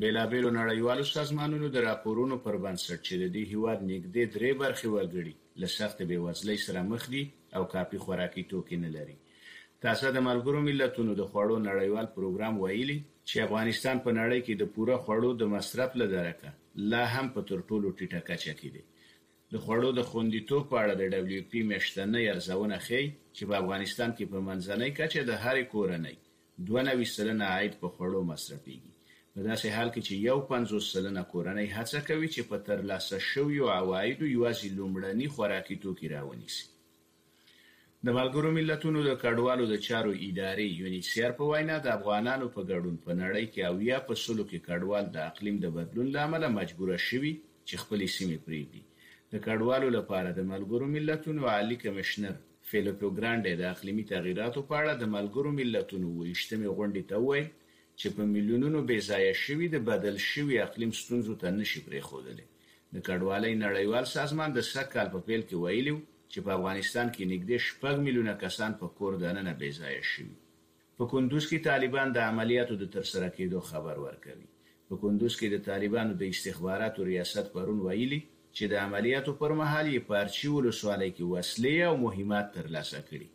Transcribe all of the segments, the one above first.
بېلابېلو نړیوالو سازمانونو د راپورونو پر بنسټ چې د دې هېواد نېږدې درې برخې وګړي له سختې بېوزلۍ سره مخ دي او کافي خوراکي توکي نه لري. تازه د ملګرو ملتونو د خوړو نړیوال پروګرام ویلي، چې افغانستان په نړۍ کې د پوره خوړو د مصرف له درکه لا هم په تر ټولو ټیټه کچه کې دی. د خوړو د خوندیتوب په اړه د ډبلیو ایف پي میاشتنۍ ارزونه ښيي، چې په افغانستان کې په منځنۍ کچه د هرې کورنۍ دوه نوي سلنه عاید په خوړو مصرفېږي، په داسې حال کې چې یو پنځوس سلنه کورنۍ هڅه کوي چې په ترلاسه شویو عوایدو یوازې لومړني خوراکي توکي راونیسي. د ملګرو ملتونو د کډوالو د چارو ادارې، یونیسیار، په وینا، د افغانانو په ګډون په نړۍ کې اویا په سلو کې کډوال د اقلیم د بدلون له امله مجبوره شوي چې خپلې سیمې پرېږدي. د کډوالو لپاره د ملګرو ملتونو عالي کمېشنر، فیلیپو ګرانډې د اقلیمي تغییراتو په اړه د ملګرو ملتونو اووه ویشتمې غونډې ته وویل چې په میلیونونو بې ځایه شوي د بدل شوي اقلیم ستونزو ته نه شي پرېښودلی. د کډوالۍ نړیوال سازمان د سږ کال په پیل کې ویلي و چې په افغانستان کې نږدې شپږ میلیونه کسان په کور دننه بې ځایه شوي. په کندوز کې طالبان د عملیاتو د ترسره کېدو خبر ورکوي. په کندوز کې د طالبانو د استخباراتو ریاست پرون ویلي، چې د عملیاتو پر مهال یې په ارچي ولسوالۍ کې وسلې او مهمات ترلاسه کړي،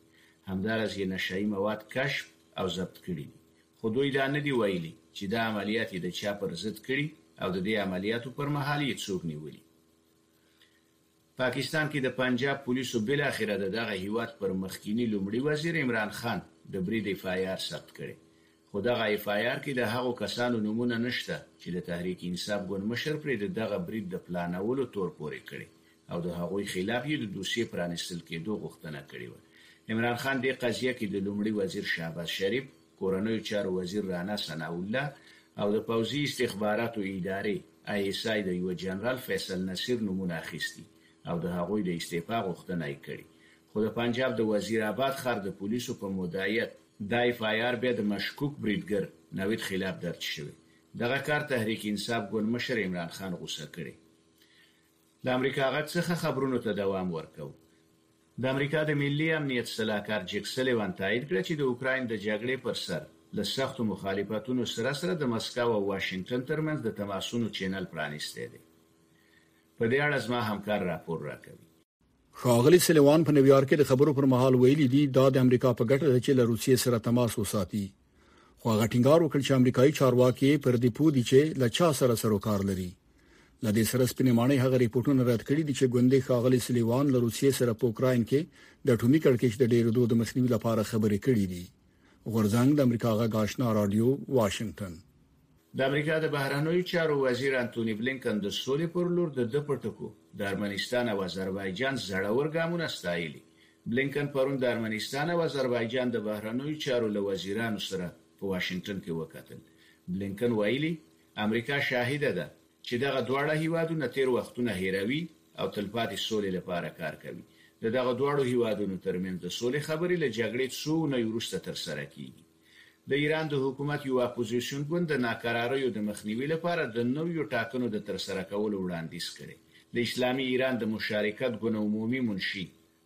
همداراز یې نشه يي مواد کشف او ضبط کړي دي، خو دوی دا نه دي ویلي، چې دا عملیات یې د چا پر ضد کړي او د دې عملیاتو پر مهال یې څوک نیولي دي. پاکستان کې د پنجاب پولیسو بالاخره د دغه هیواد پر مخکیني لومړي وزیر عمران خان د برید اف آی آر ثبت کړې خو دغه اف آی آر کې د هغو کسانو نومونه نشته چې د تحریک انصاف ګوند مشر پرې د دغه برید د پلانولو تور پورې کړی او د هغوی خلاف یې د دوسیې پرانیستل کیدو غوښتنه کړې وه عمران خان دې قضیه کې د لومړي وزیر شهباز شریف کورنیو چارو وزیر رانا ثناالله او د پوځي استخباراتو ادارې، آی ایس آی، د یوه جنرال فیصل نصیر نومونه اخیستي او د هغوی د استعفا غوښتنه یې کړې، خو د پنجاب د وزیر آباد ښار د پولیسو په مدعیت، دا ایف آی آر بیا د مشکوک بریدګر نوید خلاف درج شوې، دغه کار تحریک انصاف ګوند مشر عمران خان غوسه کړی. د امریکا غږ څخه خبرونو ته دوام ورکوو. د امریکا د ملي امنیت سلاکار جیک سلیوان تایید کړه چې د اوکراین د جګړې پر سر له سختو مخالفتونو سره سره د مسکو او واشنګټن ترمنځ د تماسونو چینل پرانیستی دی. په دې اړه زما همکار راپور راکوي. ښاغلي سلیوان په نیویارک کې د خبرو پر مهال ویلي دي دا د امریکا په ګټه ده چې له روسیې سره تماس وساتي خو هغه ټینګار وکړ چې امریکایي چارواکي پر دې پوه دي چې له چا سره سره کار لري له دې سره سپینې ماڼۍ هغه ریپورتونه رد کړي دي چې ګوندې ښاغلي سلیوان له روسیې سره په اوکراین کې د اټومي کړکېچ د ډېرېدو د مخنیوي لپاره خبرې کړې دي غورځنګ د امریکا غږ آشنا رادیو واشنگټن د امریکا د بهرنیو چارو وزیر انتوني بلینکن د سولې پر لور د ده په ټکو د ارمنستان او اذربایجان زړور ګامونه ستایلي. بلینکن پرون د ارمنستان او اذربایجان د بهرنیو چارو له وزیرانو سره په واشنګټن کې وکتل. بلینکن ویلي، امریکا شاهده ده چې دغه دواړه هېوادونه تېر وختونه هېروي او تلپاتې سولې لپاره کار کوي. د دغه دواړو هېوادونو ترمنځ د سولې خبرې له جګړې څو اونۍ وروسته ترسره کېږي. د ایران د حکومت یو اپوزیسیون ګوند د ناکراریو د مخنیوي لپاره د نویو ټاکنو د ترسره کولو وړاندیز کړی. د اسلامي ایران د مشارکت ګوند عمومي منشي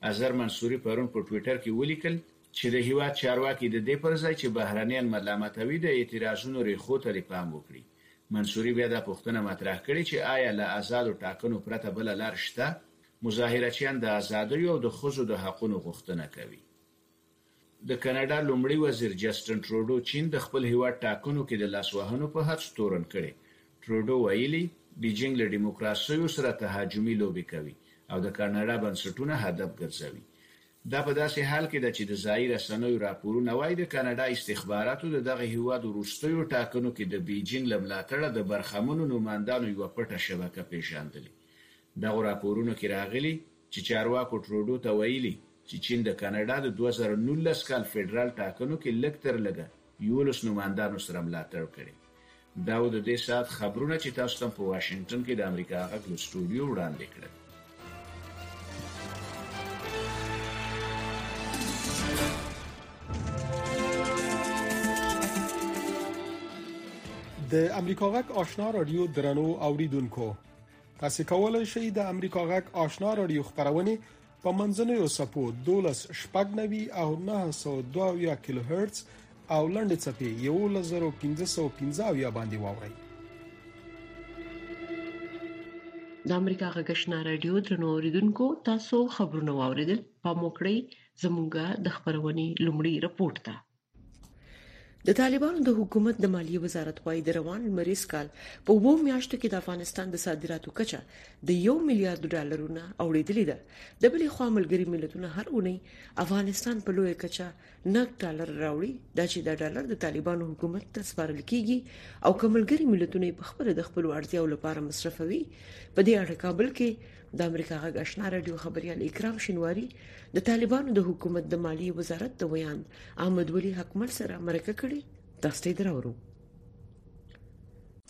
اظهر منصوري پرون په ټویټر کې ولیکل چې د هیواد چارواکي د دې پر ځای چې بهرنیان ملامتوي د اعتراضونو ریښو ته دې پام وکړي. منصوري بیا دا پوښتنه مطرح کړې چې آیا له ازادو ټاکنو پرته بله لار شته؟ مظاهره چیان د ازادیو او د ښځو د حقونو غوښتنه کوي. د کاناډا لومړي وزیر جسټن ټروډو چین د خپل هیواد ټاکنو کې د لاسوهنو په هڅو تورن کړی. ټروډو ویلي، بیجینګ له ډیموکراسیو سره تهاجمي لوبې کوي او د کاناډا بنسټونه هدف ګرځوي. دا په داسې حال کې ده چې د ځايي رسنیو راپورونه وايي، د کاناډا استخباراتو د دغه هیواد وروستیو ټاکنو کې د بیجینګ له ملاتړه د برخمنو نوماندانو یوه پټه شبکه پیژاندلې دغو راپورونو کې راغلي چې چارواکو ټروډو ته ویلي چې چین د کاناډا د دوه زره نولس کال فډرال ټاکنو کې لږ تر لږه یولس نوماندانو سره ملاتړ کړی. دا و د دې ساعت خبرونه چې تاسو ته په واشنګټن کې د امریکا غږ له سټوډیو وړاندې کړل. د امریکا غږ آشنا رادیو درنو اوریدونکو تاسو کولای شئ د امریکا غږ آشنا رادیو خبرونه په منځنوي سپو 12 شپږ نوي او 902 کیلو هرتز او لنډې چپې 11515 باندې واورئ د امریکا غږشنا رادیو درنو اوریدونکو تاسو خبرونه واوریدل په موکړی زموږه د خبرونې لومړی رپورت ده د طالبانو د حکومت د مالیې وزارت وايي د روان لمریز کال په وو میاشتو کې د افغانستان د صادراتو کچه د یو میلیارډ ډالرونه اوړېدلې ده د بلې خوا ملګري ملتونه هر اونۍ افغانستان په لوی کچه نګ ډالر راوړي دا چې د ډالر د طالبانو حکومت ته سپارل کیږي او کوملګري ملتونه په خپل د خپل اړتیاو لپاره مصرفوي په دې اړه کابل کې د امریکا غږ آشنا رادیو خبريال اکرام شینواری د طالبانو د حکومت د مالی وزارت د ویاند احمد ولی حکمل سره مرکه کړې تاسو ته درورو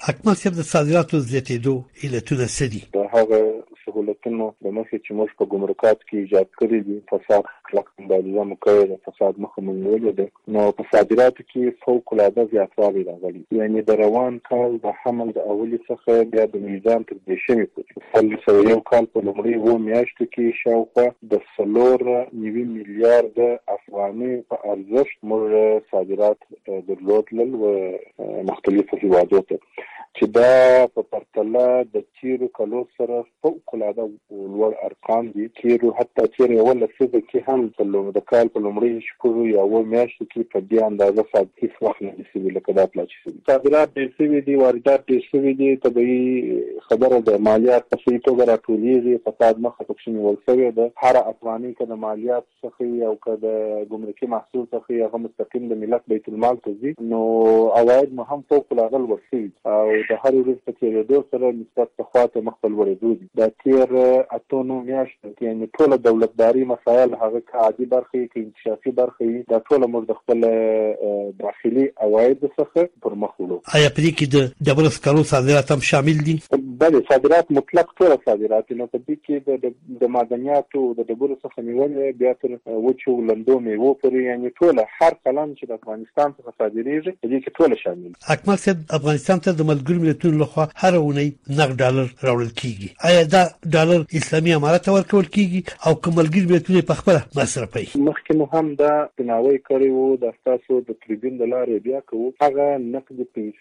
حکمل صاحب د صادراتو زیاتېدو علتونه څه دي د هغه سهولتونو د مخې چې موږ په ګمرکات کې ایجاد کړی دي فساد کلک مبارزه مو کړې ده فساد مخه مونږ نیولې ده نو په صادراتو کې فوق العاده زیاتوالی راغلی، یعنې د روان کال د حمل د اولې څخه بیا د میزان تر دېرشمې پورې د څلور سوه یو کال په لومړۍ اوو میاشتو کې شاوخوا د څلور نوي میلیارد افغانیو په ارزښت موږ صادرات درلودل و مختلفو هېوادو ته چې دا په پرتله د تېرو کلو سره فوق العاده لوړ ارقام دي تیر حتی تیر یو لسیزه کې هم په لوم د کال په لومړیو شپږو یا اوو میاشتو کې په دې اندازه صاد هیڅ وخت نه دي سوي لکه دا پلا چې سوي صادرات ډېر سوي دي واردات ډېر سوي دي طبیعي خبره ده مالیات په صحیح توګه راټولیږي فساد مخه پکښې نیول سوې ده هره افغاني که د مالیات څخه وي او که د ګمرکي محصول څخه وي هغه مستقیم د ملت بیت المال ته ځي نو عواید مو هم فوق العاده لوړ شوي او د هرې ورځې په تېرېدو سره نسبت پخوا ته مخ په لوړېدو دي دا تېر اتو نو میاشتو کې یعنې ټوله دولتداري مسایل هغه که عادي برخه وي که انکشافي برخه وي دا ټوله موږ د خپل داخلي عوایدو څخه پر مخ وړو. ایا په دې کې د ډبرو سکرو صادرات هم شامل دي؟ بله صادرات مطلق ټوله صادرات نو په دې کې د د معدنیاتو د ډبرو څخه نیولې بیا تر وچو لندو میوو پورې یعنې ټوله هر قلم چې د افغانستان څخه صادریږي په دې کې ټوله شامل دي. اکمل صاحب افغانستان ته د ملګرو ملتونو لخوا هره اونۍ نغد ډالر راوړل کیږي ایا دا ډالر اسلامي امارت ته ورکول کیږي او که ملګري ملتونه یې پخپله مصرفوي؟ مخکې مو هم دا درناوی کړی و دا ستاسو د تریبیون د لارې بیا کوو هغه نقدې پیسې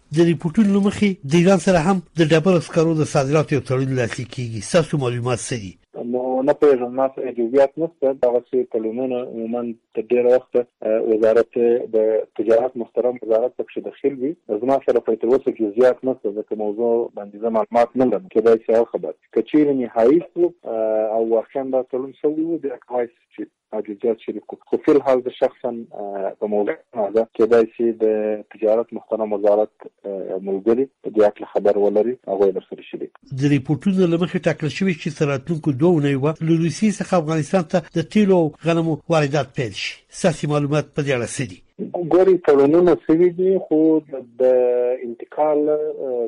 د رپوټونو له مخې د ایران سره هم د ډبرو سکرو د صادراتو یو تړون لاسلیک کیږي ستاسو معلومات څه دي نو نه پوهېږم ما سره جزئیات نشته دغسې تړونونه عموما تر ډېره وخته وزارت د تجارت محترم وزارت پکښې دخیل وي زما سره خو تر اوسه جزئیات نشته ځکه موضوع باندې زه معلومات نه لرم کېدای شي هغه خبر که چېرې نهایي شو او واقعا دا تړون شوی و بیا کولای شي چې حاجي زياد شريف کو خو فی الحال زه شخصا په موضوع نازه کېدای شي د تجارت محترم وزارت ملګري په دې هکله خبر ولري هغه يې درسره شريک کړم. د رپوټونو له مخې ټاکل شوې چې تر راتلونکو دوه اونیو به له روسیې څخه افغانستان ته د تېلو او غنمو واردات پیل شي. ستاسې معلومات په دې اړه څه دي؟ ګوري تړونونه سوي دي خو د انتقال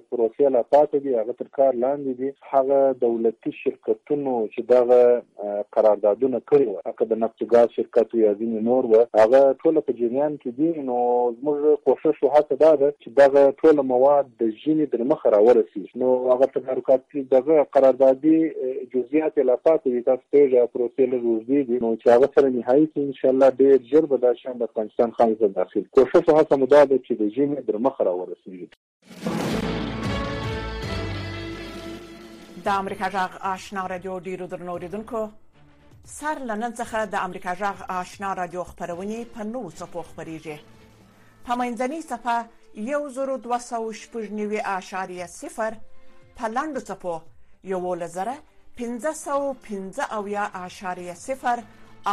پروسې لا پاتې دي هغه تر کار لاندې دي هغه دولتي شرکتونو چې دغه قراردادونه کړي وه که د نفت ګاز شرکت یا ځینې نور وه هغه ټول په جریان کې دي نو زموږ کوشش او هڅه دا ده دغه ټوله مواد د ژمي در مخه راورسي نو هغه تدارکات دغه قراردادي جزئیات لا پاتې دي تاسو پوهېږئ پروسې لږ اوږدې دي نو چې هغه سره نهایي کړي انشاءالله ډېر ژر به دا شیان د افغانستان خاورې ته داخل کوښښ او هڅه مو دا ده چې د ژمي در مخه راورسېږي. د امریکا غږ آشنا رادیو ډیرو درنو اوریدونکو سر له نن څخه د امریکا غږ آشنا رادیو خبرونه په نوو څپو خبريږي په منځنۍ صفحه یو زرو دوه سوه شپږ نوي اعشاریه صفر په لنډو څپو یوولس زره پنځه سوه پنځه اویا اعشاریه صفر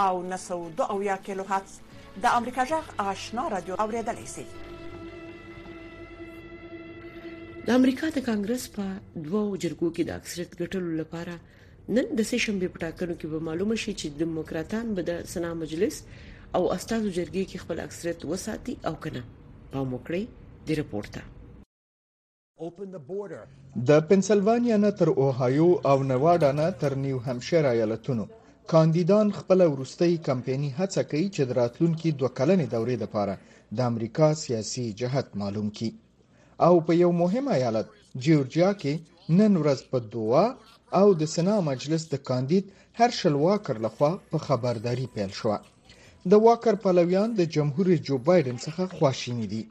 او نهه سوه دوه اویا کیلو هرتز د امریکا غږ آشنا رادیو اوریدلای شئ. د امریکا د کانګرس په دوو جرګو کې د اکثریت ګټلو لپاره نن د سې شنبې په ټاکنو کې به معلومه شي چې دیموکراتان به د سنا مجلس او استادو جرګې کې خپل اکثریت وساتي او کنه پام وکړئ د رپورټ د پنسلوانیا نه تر اوهایو او نواډا نه تر نیو همشیر ایالتونو کاندیدان خپل ورستۍ کمپایني هڅه کوي چې د راتلونکي دوه کلنې دورې لپاره د امریکا سیاسي جهت معلوم کړي او په یو مهم ایالت جیورجیا کې نن ورځ په دوا او د سنا مجلس د کاندید هرشل واکر لخوا په خبرداري پیل شو د واکر پلویان د جمهور جو بایدن څخه خواشیني دي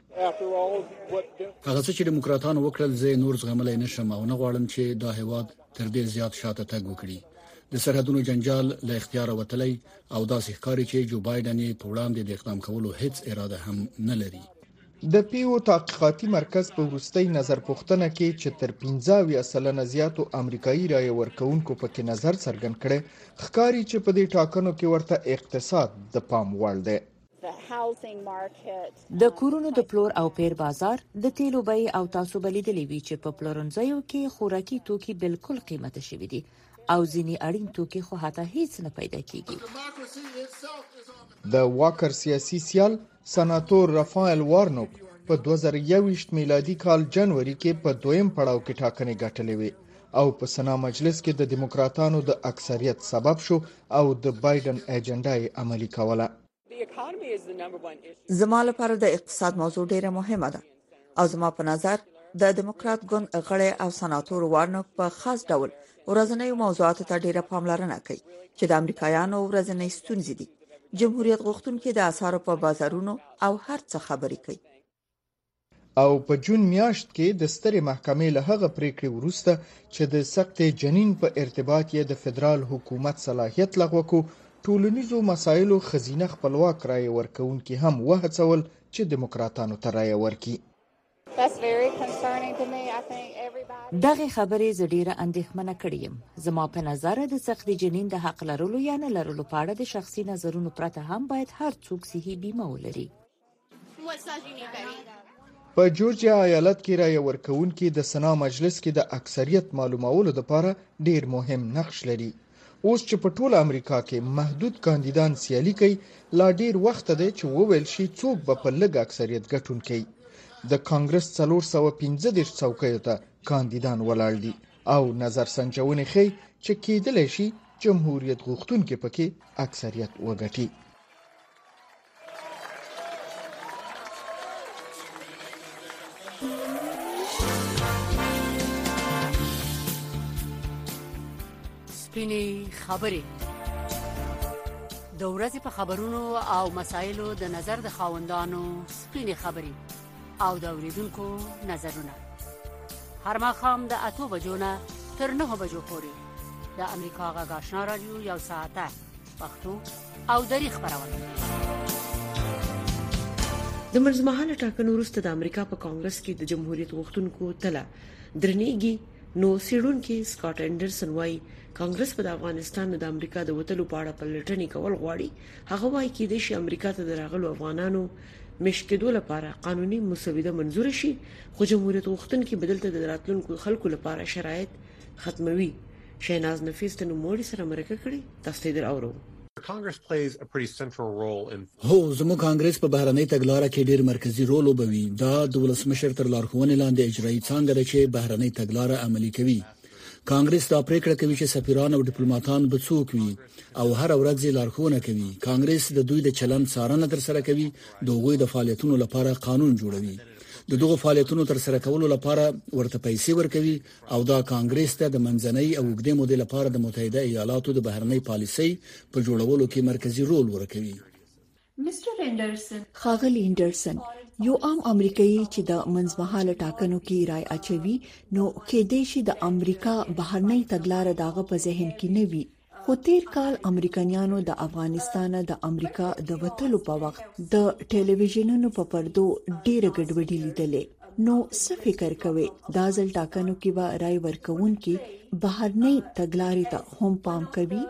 هغه څه چې دیموکراتانو وکړل زه نور زغملای نشم او نه غواړم چې دا هیواد تر دې زیات شاته تګ وکړي د سرحدونو جنجال له اختیار وتلی او داسې ښکاري چې جو بایدن یې په وړاندې د اقدام کولو هیڅ اراده هم نه لري د پیو تحقیقاتي مرکز په وروستۍ نظر پوښتنه کې چې تر 15 اویا سلنه زیاتو امریکایي رایه ورکوونکو پکې نظر څرګند کړی، ښکاري چې په دې ټاکنو کې ورته اقتصاد د پام وړ دی. د کورونو د پلور او پېر بازار، د تېلو بیې او تاسو به لیدلي وي چې په پلورنځیو کې خوراکي توکي بالکل قیمته شوي دي او ځینې اړین توکي خو حتی هېڅ نه پیدا کېږي. د واکر سیاسي سیال، سناتور رفایل وارنوک په دوه زره یوویشت میلادي کال جنوري کې په دویم پړاو کې ټاکنې ګټلې وې او په سنا مجلس کې د دیموکراتانو د اکثریت سبب شو او د بایډن اجنډا یې عملي کوله. زما لپاره د اقتصاد موضوع ډېره مهمه ده. او زما په نظر د دیموکرات ګوند غړی او سناتور وارنوک په خاص ډول ورځنۍ موضوعاتو ته ډیره پاملرنه کوي چې د امریکایانو ورځنۍ ستونزې دي جمهوریت غوښتونکي د اسعارو په بازارونو او هر څه خبرې کوي او په جون میاشت کې د سترې محکمې له هغه پریکړې وروسته چې د سقط جنین په ارتباط یې د فدرال حکومت صلاحیت لغوه کو ټولنیزو مسایلو خزینه خپلواک رائے ورکونکي هم وهڅول چې دیموکراتانو ته رایه ورکړي. دغې خبرې زه ډېره اندېښمنه کړې یم. زما په نظر د څقدي جنین د حق لرلو یا نه لرلو په اړه د شخصي نظرونو پرته هم باید هر څوک صحي بیمه ولري. په جورجیا ایالت کې رایه ورکوونکي د سنا مجلس کې د اکثریت معلومولو لپاره ډېر مهم نقش لري. اوس چې په ټوله امریکا کې محدود کاندیدان سیالي کوي لا ډیر وخت دی چې وویل شي څوک به په لږ اکثریت ګټونکی د کانګرس 315 څوکیو ته کاندیدان ولاړ دي او نظر سنجونې ښیي چې کېدلی شي جمهوریت غوښتونکي پکې اکثریت وګټي سپینې خبرې د ورځې په خبرونو او مسایلو د نظر د خاوندانو سپینې خبرې او د اوریدونکو نظرونه هر مخام د اتو بجو نه تر نه بجو پورې د امریکا غږ آشنا رادیو یو ساعته پښتو او دری خبرونه د منځمهاله ټاکنو وروسته د امریکا په کانګرس کې د جمهوریت غوښتونکو تله درنیږي نو سیډونکو سکاټ انډرسن وايي کانګرس په افغانستان د امریکا د وټلو په اړه پلټنې کول غواړي هغه وايي کې د شي امریکا ته دراغلو افغانانو مشکېدو لپاره قانوني مسوده منزور شي خو جمهوریت غوښتونکو بدلته د راتلونکو خلکو لپاره شرایط ختموي شهناز نفیس د نوموړي سره مرکه کړې، تاسو ته یې در اورو. هو، زموږ کانګرس په بهرنۍ تګلاره کې ډېر مرکزي رول لوبوي. دا د ولسمشر تر لارښوونې لاندې اجرایي څانګه ده چې بهرنۍ تګلاره عملي کوي. کانګرس دا پریکړه کوي چې سفیران او ډیپلوماټان به څوک وي او هره ورځ یې لارښوونه کوي. کانګرس د دوی د چلند څارنه تر سره کوي، د هغوی د فعالیتونو لپاره قانون جوړوي، د دغو فعالیتونو تر سره کولو لپاره ورته پیسې ورکوي او دا کانګریس ته د منځنۍ او اوږدې مودې لپاره د متحده ایالاتو د بهرنۍ پالیسۍ په جوړولو کې مرکزي رول ورکوي. ښاغلی انډرسن یو عام امریکایي چې د منځمهاله ټاکنو کې رائے اچوي نو کېدای شي د امریکا بهرنۍ تګلارې داغه په ذهن کې نه وي خو تیر کال امریکایانو د افغانستانه د امریکا د وتلو په وخت د ټلویزیونونو په پردو ډیره ګډوډي لیدلې نو څه فکر کوي دا ځل ټاکنو کې به رای ورکوونکي بهرنۍ تګلارې ته هم پام کوي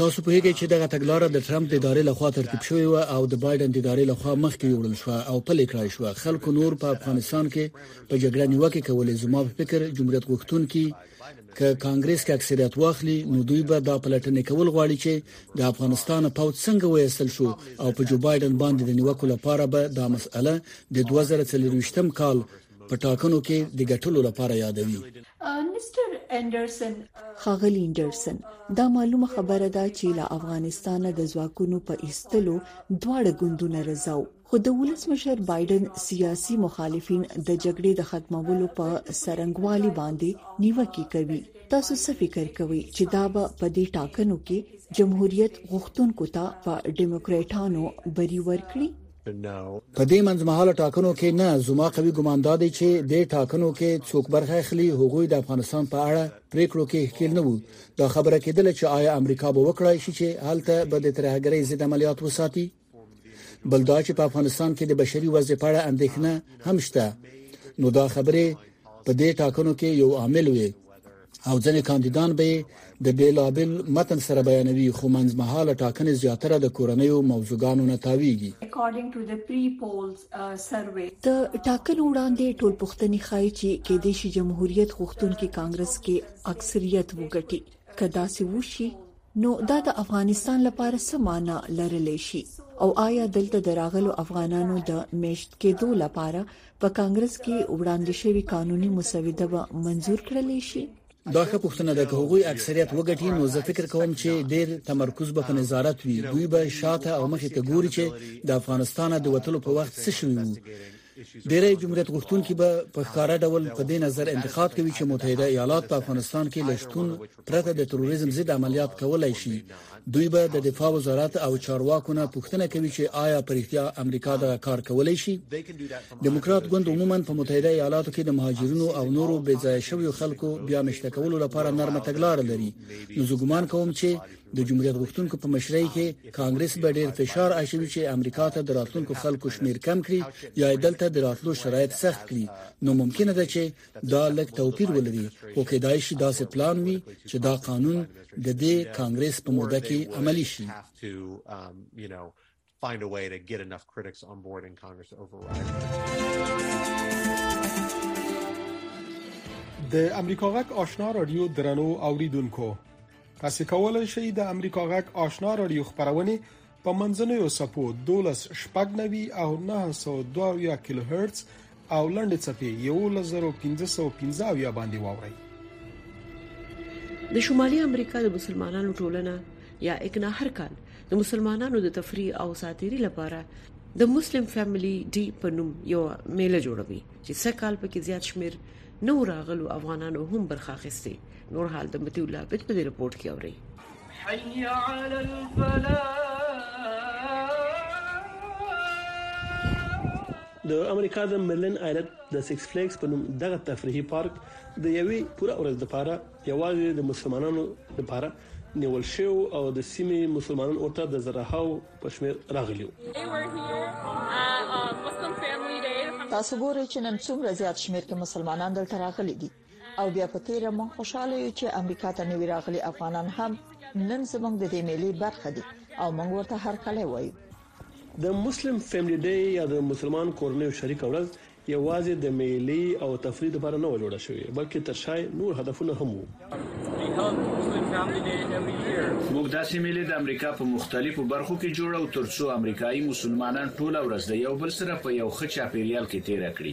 تاسو په هیګه چې دغه تګلارې د ترامپ د ادارې لخوا ترتیب شوې و او د بایدن د ادارې لخوا مخکې وړل شو او پلي کړای شو خلکو نور په افغانستان کې په جګړه نیوکه کولې زما په فکر جمهوریت غوښتونکي که کانګریس کې اکثریت واخلي نو دوی به دا پلټنې کول غواړي چې د افغانستان پوځ څنګه وېستل شو او په جو بایدن باندې د نیوکو لپاره به دا مسأله د 2023م کال په ټاکنو کې د ګټلو لپاره یادوي مستر انډرسن خاغلی انډرسن دا معلومه خبره ده چې له افغانستانه د ځواکونو په ایستلو دواړه ګوندونه رضاو خو د ولسمشر بایډن سیاسي مخالفین د جګړې د ختمولو په سرنګوالي باندې نیوکې کوي تاسو څه فکر کوئ چې دا به په دې ټاکنو کې جمهوریت غوښتونکو ته په دیموکراټانو بری ورکړي په دې منځمهاله ټاکنو کې نه زما قوي ګمان دا دی چې د ټاکنو کې څوک برخه اخلي هغوی د افغانستان په اړه پریکړو کې ښکیل نه وو دا خبره کېدله چې آیا امریکا به وکړای شي چې هلته به د ترهګرۍ ضد عملیات وساتي بل دا چې په افغانستان کې د بشري وضع په اړه اندېښنه هم شته نو دا خبره په دې ټاکنو کې یو عامل وي او ځینې کاندیدان به د بیلابل متن سره بیانوي خو منځمهاله ټاکنې زیاتره د کورنیو موضوعګانو نه تاویږي د ټاکنو وړاندې ټول پښتني خای چې کې د شي جمهوریت غوښتونکي کانګرس کې اکثریت وګټي کدا سي وشي نو دا د افغانستان لپاره څه معنا لرلی شي او آیا دلته د راغلو افغانانو د میشت کېدو لپاره په کانګرس کې وړاندې شوی قانوني مسوده به منزور کړل شي دا ښه پوښتنه ده که هغوی اکثریت وګټي نو زه فکر کوم چې ډیر تمرکز به په نظارت وي دوی به شاته او مخې ته ګوري چې د افغانستان د وټلو په وخت څه شوی وو ډیری جمهوریت غوښتونکي به په ښکاره ډول په دې نظر انتقاد کوي چې متحده ایالات په افغانستان کې له شتون پرته د تروریزم ضد عملیات کولای شي دوی به د دفاع وزارت او چارواکو نه پوښتنه کوي چې آیا په رښتیا امریکا دا کار کولای شي دیموکرات ګوند عموما په متحده ایالاتو کې د مهاجرینو او نورو بې ځای شویو خلکو بیا مشته کولو لپاره نرمه تګلارې لري نو زه ګومان کوم چې د جمهوریت غوښتونکو په مشرۍ کې کانګرس به ډیر فشار اچوي چې امریکا ته د راتلونکو خلکو شمیر کم کړي یا دلته د راتلو شرایط سخت کړي نو ممکنه ده چې دا لږ توپیر ولري خو کېدای شي داسې پلان وي چې دا قانون د دې کانګرس په موده کې عملی شي find a way to get enough critics on board in Congress to override د امریکا غږ آشنا رادیو درنو اوریدونکو تاسو کولای شئ د امریکا غږ آشنا رادیو خبرونه په منځنوي سپو 12 شپږ نوي او 902 کیلو هرتز او لنډې څپې یوولس زره پنځه سوه پنځه اویا باندې واورئ. د شمالي امریکا د مسلمانانو ټولنه یا اکنا هر کال د مسلمانانو د تفریح او ساتيري لپاره د مسلم فیملی ډي په نوم یو میله جوړوي چې سږ کال پکې زیات شمیر نو راغلو افغانانو هم برخه اخیستې نور حال د متي الله بت په رپورت کې اوري حي علي الفلاح. د امریکا د مریلنډ ایالت د سیکس فلیګز په نوم دغه تفریحي پارک د یوې پوره ورځ لپاره یوازې د مسلمانانو لپاره نیول شوی او د سیمې مسلمانان ورته د زرهاو په شمېر راغلي وو. تاسو ګورئ چې نن څومره زیات شمېر کې مسلمانان دلته راغلي دي. او بیا په تیره مونږ خوشاله یو چې امریکا ته نوی راغلي افغانان هم نن زمونږ د دې میلې برخه دي او مونږ ورته هر کله وایو د مسلم فیملی ډی یا د مسلمان کورنیو شریکه ورځ یوازې د میلې او تفریح لپاره نه وه جوړه شوې بلکې تر شا یې نور هدفونه هم وو. موږ داسې میلې د امریکا په مختلفو برخو کې جوړو ترڅو امریکایي مسلمانان ټوله ورځ د یو بل سره په یو ښه چاپیریال کې تیره کړي.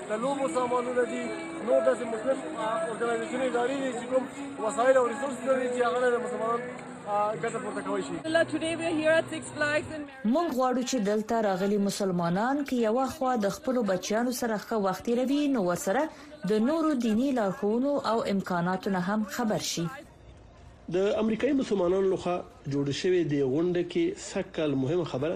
د لوبو سامانونه دي نو د مسلم اورګنایزیشن ادارې دي چې کوم وسایل او ریسورس لري چې هغه د مسلمانانو ګټه پورته کوي شي مونږ غواړو چې دلته راغلي مسلمانان کې یو خوا د خپل بچیانو سره ښه وخت تیروي نو ورسره د نورو دینی لارښوونو او امکاناتو نه هم خبر شي د امریکایي مسلمانانو لخوا جوړ شوې دې غونډه کې سږ کال مهمه خبره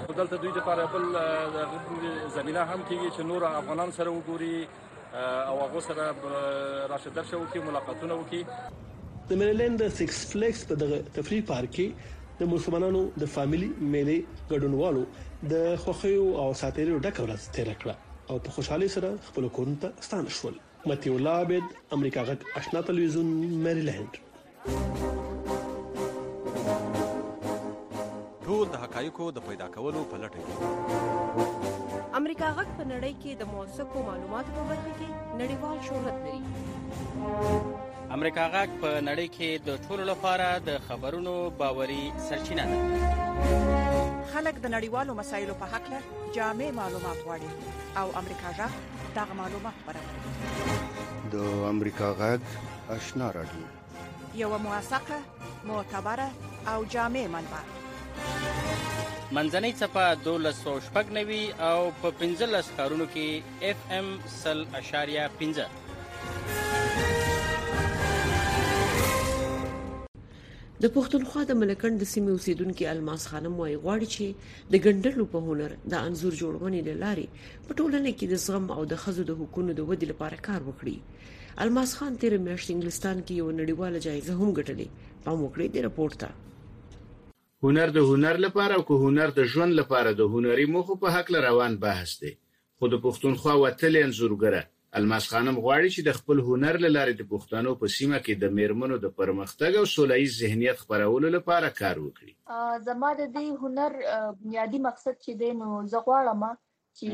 خو دلته دوی لپاره بل زمينه هم کېږي چې نور افغانان سره وګوري او هغه سره راشه درشه وکړي ملاقاتونه وکړي د مریلند د سکس فلیکس په دغه تفریح پارک کې د مسلمانانو د فامیلی میلې ګډونوالو د خوښیو او ساتیرو ډکه ورځ تیر کړه او په خوشحالي سره خپل کورونو ته ستانه شول مطیع الله عابد امریکا غږ آشنا تلویزیون مریلند ټول د حقایقو د پیدا کولو په لټه کې امریکا غږ په نړۍ کې د موثقو معلوماتو په برخه کې نړیوال شهرت لري امریکا غږ په نړۍ کې د ټولو لپاره د خبرونو باوري سرچینه ده خلک د نړیوالو مسایلو په حق له جامع معلومات غواړي او امریکا غږ دا معلومات برابروي د امریکا غږ آشنا راډیو یو موثقه معتبره او جامع منبع منځنۍ چپه 1290 او په 15 ښارونو کې اف ام 0.15 د پښتونخوا د ملکند د سیمې اوسیدونکو الماس خانم وايي غواړي چې د ګندلو په هنر د انزور جوړونې لاري په ټولنه کې د زغم او د ښځو د حقوقو د ودې لپاره کار وکړي الماس خان تیر میاشت انګلستان کې یو نړیواله جایزه هم ګټلې پام وکړئ د رپورټ ته هنر د هنر لپاره او که هنر د ژوند لپاره د هنري موخو په هکله روان بحث دی خو د پښتونخوا وتلې انځورګره الماس خانم غواړي چې د خپل هنر له لارې د پښتنو په سیمه کې د مېرمنو د پرمختګ او سوله ییز ذهنیت خپرولو لپاره کار وکړي. زما د دې هنر بنیادي مقصد چې دی نو زه غواړم چې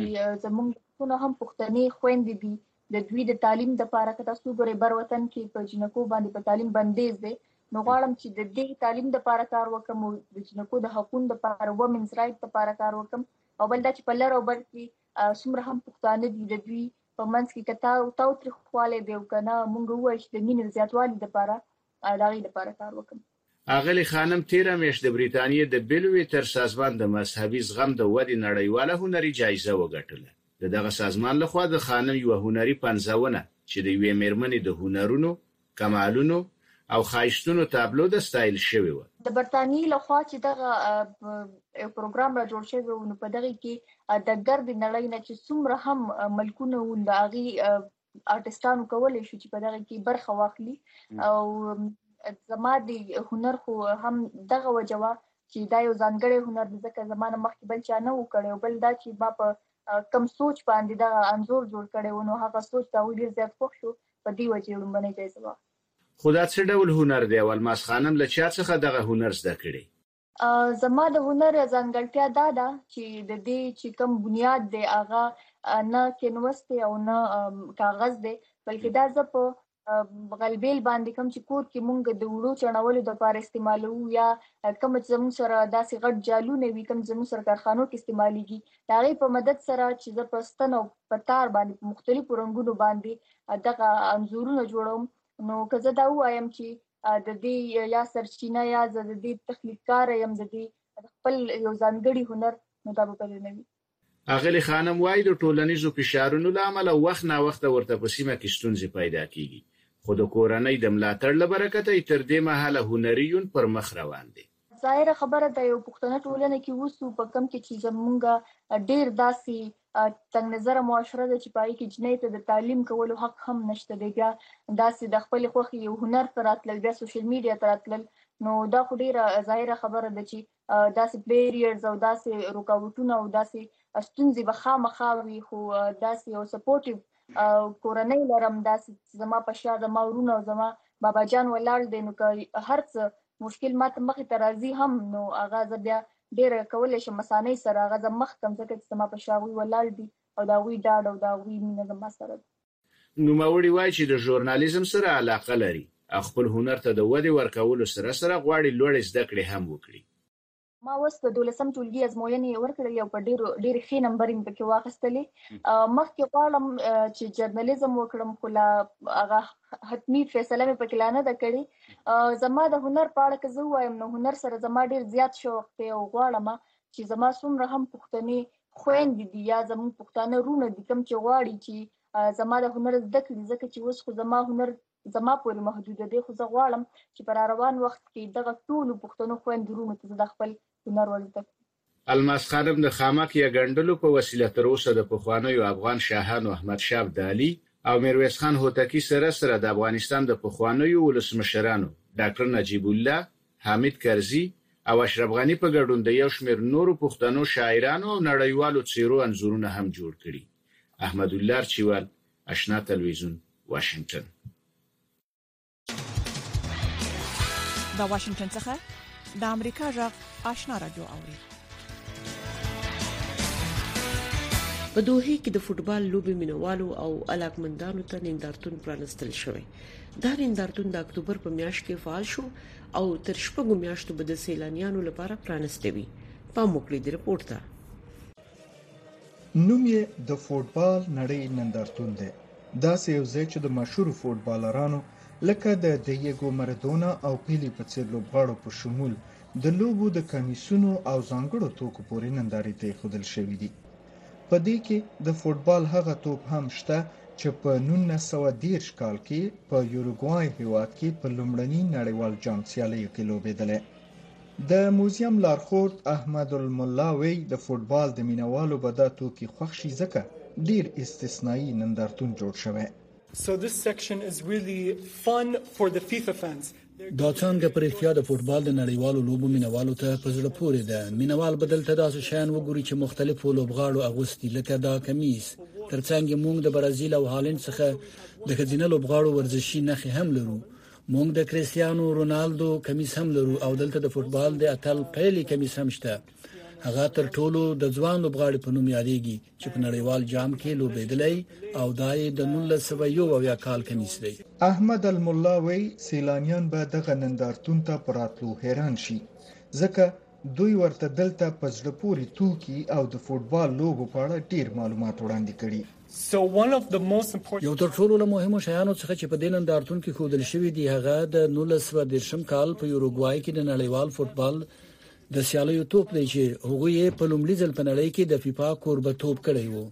زموږ پښتنو هم پښتنې خويندې دي د دوی د تعلیم د لپاره که تاسو ګورئ بر وطن کې په جنکو باندې په تعلیم بندیز دی نو غواړم چې د دې تعلیم د لپاره کار وکم او د جنکو د حقوقو د لپاره وومنز رائټ د لپاره کار وکم او بل دا چې په لر او بر کې څومره هم پښتانه دي د دوی په منځ کې کته او تاو تر خواله دی او کنه مونږ وایو چې د مینې زیاتوالي لپاره دا غي لپاره کار وکم اغلی خانم تیره میاشت د بریتانیې د بلوي تر سازمان د مذهبي زغم د ودې نړیواله هنري جایزه وګټله. د دغه سازمان لخوا د خانم یوه هنري پنځونه چې د یوې میرمنې د هنرونو، کمالونو او ښایستونو تابلو ده ستایل شوې وه. د برتانیې له خوا چې دغه یو پروګرام را جوړ شوی و نو په دغه کې د ګردې نړۍ نه چې څومره هم ملکونه وو د هغې آرټیسټانو کولای شو چې په دغه کې برخه واخلي او زما د هنر خو هم دغه وجوه چې دا یو ځانګړی هنر دی ځکه زمانه مخکې بل چا نه وکړي او بل دا چې ما په کم سوچ باندې دا انزور جوړ کړي ونه هغه سوچ دا ډیر زیات خوښ شو په دې وجه یې ړومبنۍ جایزه واخیسته. خو دا څه ډول هنر دی او الماس خانم له چا څخه دغه هنر زده کړی؟ زما د هنر ځانګړتیا دا ده چی د دې چی کوم بنیاد دی هغه نه کینوس دی او نه کاغذ دی بلکه دا زه په غلبیل باندی کوم چی کور کی مونږ د اوړو چڼولو دپاره استعمالوو یا کوم چی زمونږ سره داسی غټ جالونه وی کوم چی زمونږ سره کارخانو کی استعمالیږی د هغی په مدد سره چی زه په ستن او پر تار باندې په مختلفو رنگونو باندې دغه انزورونه جوړوم نو که زه دا وایم چې د دې یا سرچینه یا د دې تخلیقکار یم د دې خپل یو ځانګړي هنر نو دا به بل نه وي اغلی خانم وایي د ټولنیزو فشارونو له امله وخت نا وخت ورته په سیمه کې ستونزې پیدا کیږي خو د کورنۍ د ملاتړ له برکته تر دې مهاله هنري یون پر مخ روان دی ظاهره خبره ده یو پښتنه ټولنه کې وسو په کم کې چې زمونږ ډیر داسي تنګ نظر معاشره ده چې پای کې جنې ته د تعلیم کولو حق هم نشته دی بیا داسې د خپل خوخي یو هنر تراتل بیا سوشل میډیا تراتل نو دا خو ډیره ظاهره خبره ده چې داسې بیریرز او داسې رکاوټونه او داسې ستونزې به خامخا وي خو داسې یو سپورټیو کورنۍ لرم داسې زما په شا زما ورونه او زما بابا جان ولاړ دی نو که هر څه مشکل ما ته مخې ته راځي هم نو هغه زه بیا ډېر کولی شم اسانۍ سره هغه زه مخ کم ځکه چې زما په شا هغوی ولاړ دي او د هغوی ډاډ او د هغوی مینه زما سره ده. نوموړي وايي چې د ژورنالیزم سره علاقه لري او خپل هنر ته د ودې ورکولو سره سره غواړي لوړې زده کړې هم وکړي. ما اوس د دولسم ټولګي ازموینې ورکړلې او په ډېرو ډېرې ښې نمبرې مې پکې واخیستلې مخکې غواړم چې جرنالیزم وکړم خو لا هغه حتمی فیصله مې پکې لا نه ده کړې زما د هنر په اړه که زه ووایم نو هنر سره زما ډېر زیات شوق دی او غواړم چې زما څومره هم پښتنې خویندې دي یا زموږ پښتانه رونه دي کوم چې غواړي چې زما د هنر زده کړي ځکه چې اوس خو زما هنر زما پورې محدوده دی خو زه غواړم چې په راروان وخت کې دغه ټولو پښتنو خویندو وروڼو ته زه د خپل هنر ور زده کړم. الماس خانم د خامک یا ګنډلو په وسیله تر اوسه د پخوانیو افغان شاهانو احمد شاه ابدالي او میرویس خان هوتکي سره سره د افغانستان د پخوانیو ولسمشرانو ډاکټر نجیب الله، حامد کرزي او اشرف غني په ګډون د یو شمېر نورو پښتنو شاعرانو او نړیوالو څېرو انځورونه هم جوړ کړي. احمدالله ارچیوال اشنا تلویزیون واشنگتن د واشنگټن څخه د امریکا جغ آشنا رادیو اوري په دوه کې د فوتبال لوبي مینوالو او علاقمندانو ته نندارتون پرانستل شوی دا نندارتون د اکتوبر په میاشت کې فعال شو او تر شپږو میاشتو به د سیلانیانو لپاره پرانستوي پام وکړئ د رپورت ته نوم یې د فوټبال نړۍ نندارتون دی داسې یو ځای چې د مشهورو فوټبالرانو لکه د دیګو مردونا او پیلی په څیر لوبغاړو په شمول د لوبو د کمیسونو او ځانګړو توکو پورې نندارې ته ایښودل شوې دي په دې کې د فوټبال هغه توپ هم شته چې په 1913 کال کې په یوروګوای هیواد کې په لومړني نړیوال جام سیالیو کې لوبېدلی د موزیم لارښود احمد الملا وی د فوټبال د مینوالو به دا توکي خوښ شي ځکه ډیر استثنایی نندارتون جوړ شوی. So this section is really fun for the FIFA fans. دا څنګه په رښتیا د فوټبال د نړیوالو لوبو مینوالو ته په زړه پورې ده مینوال بدل ته داسې شیان وګوري چې مختلفو لوبغاړو اغوستي لکه دا کمیس ترڅنګ موږ د برازیل او هالند څخه د خزینه لوبغاړو ورزشي نخې هم لرو مونږ د کریستیانو رونالدو کمیس هم لرو او دلته د فوټبال د اتل پیلې کمیس هم شته هغه تر ټولو د ځوان لوبغاړي په نوم یادېږي چې په نړیوال جام کې لوبېدلی او دا یې د 1901 کال کمیس دی احمد الملا وی سیلانیان به دغه نندارتون ته پراتلو حیران شي ځکه دوی ورته دلته په زړه پورې توکي او د فوټبال لوبو په اړه ډېر معلومات وړاندې کړي. یو تر ټولو له مهمو شیانو څخه چې په دې نندارتون کې ښودل شوي دي هغه د نولس سوه دېرشم کال په یوروګوای کې د نړیوال فوټبال د سیالیو توپ دی چې هغوی یې په لومړي ځل په نړۍ کې د فیفا کوربه توپ کړی وو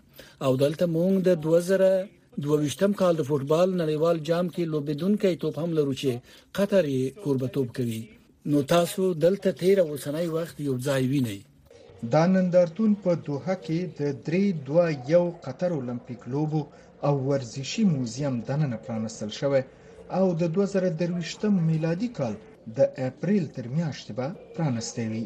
او دلته موږ د 2022م کال د فوټبال نړیوال جام کې لوبیدونکي توپ هم لرو چې قطر یې کوربه توپ کوي. نو تاسو دلته تیر او اوسنی وخت یو ځای وینئ. دا نندارتون په دوحه کې د درې دوه یو قطر اولمپیک لوبو او ورزشي موزیم دننه پرانستل شوی او د دوه زره درویشتم میلادي کال د اپریل تر میاشتې به پرانستی وي.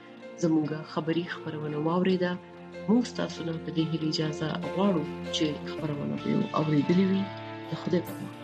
زموږه خبری خبرونه واوریده موږ تاسو نه په دې هیله اجازه غواړو چې خبرونه به اوریدلې وي د خدای په امان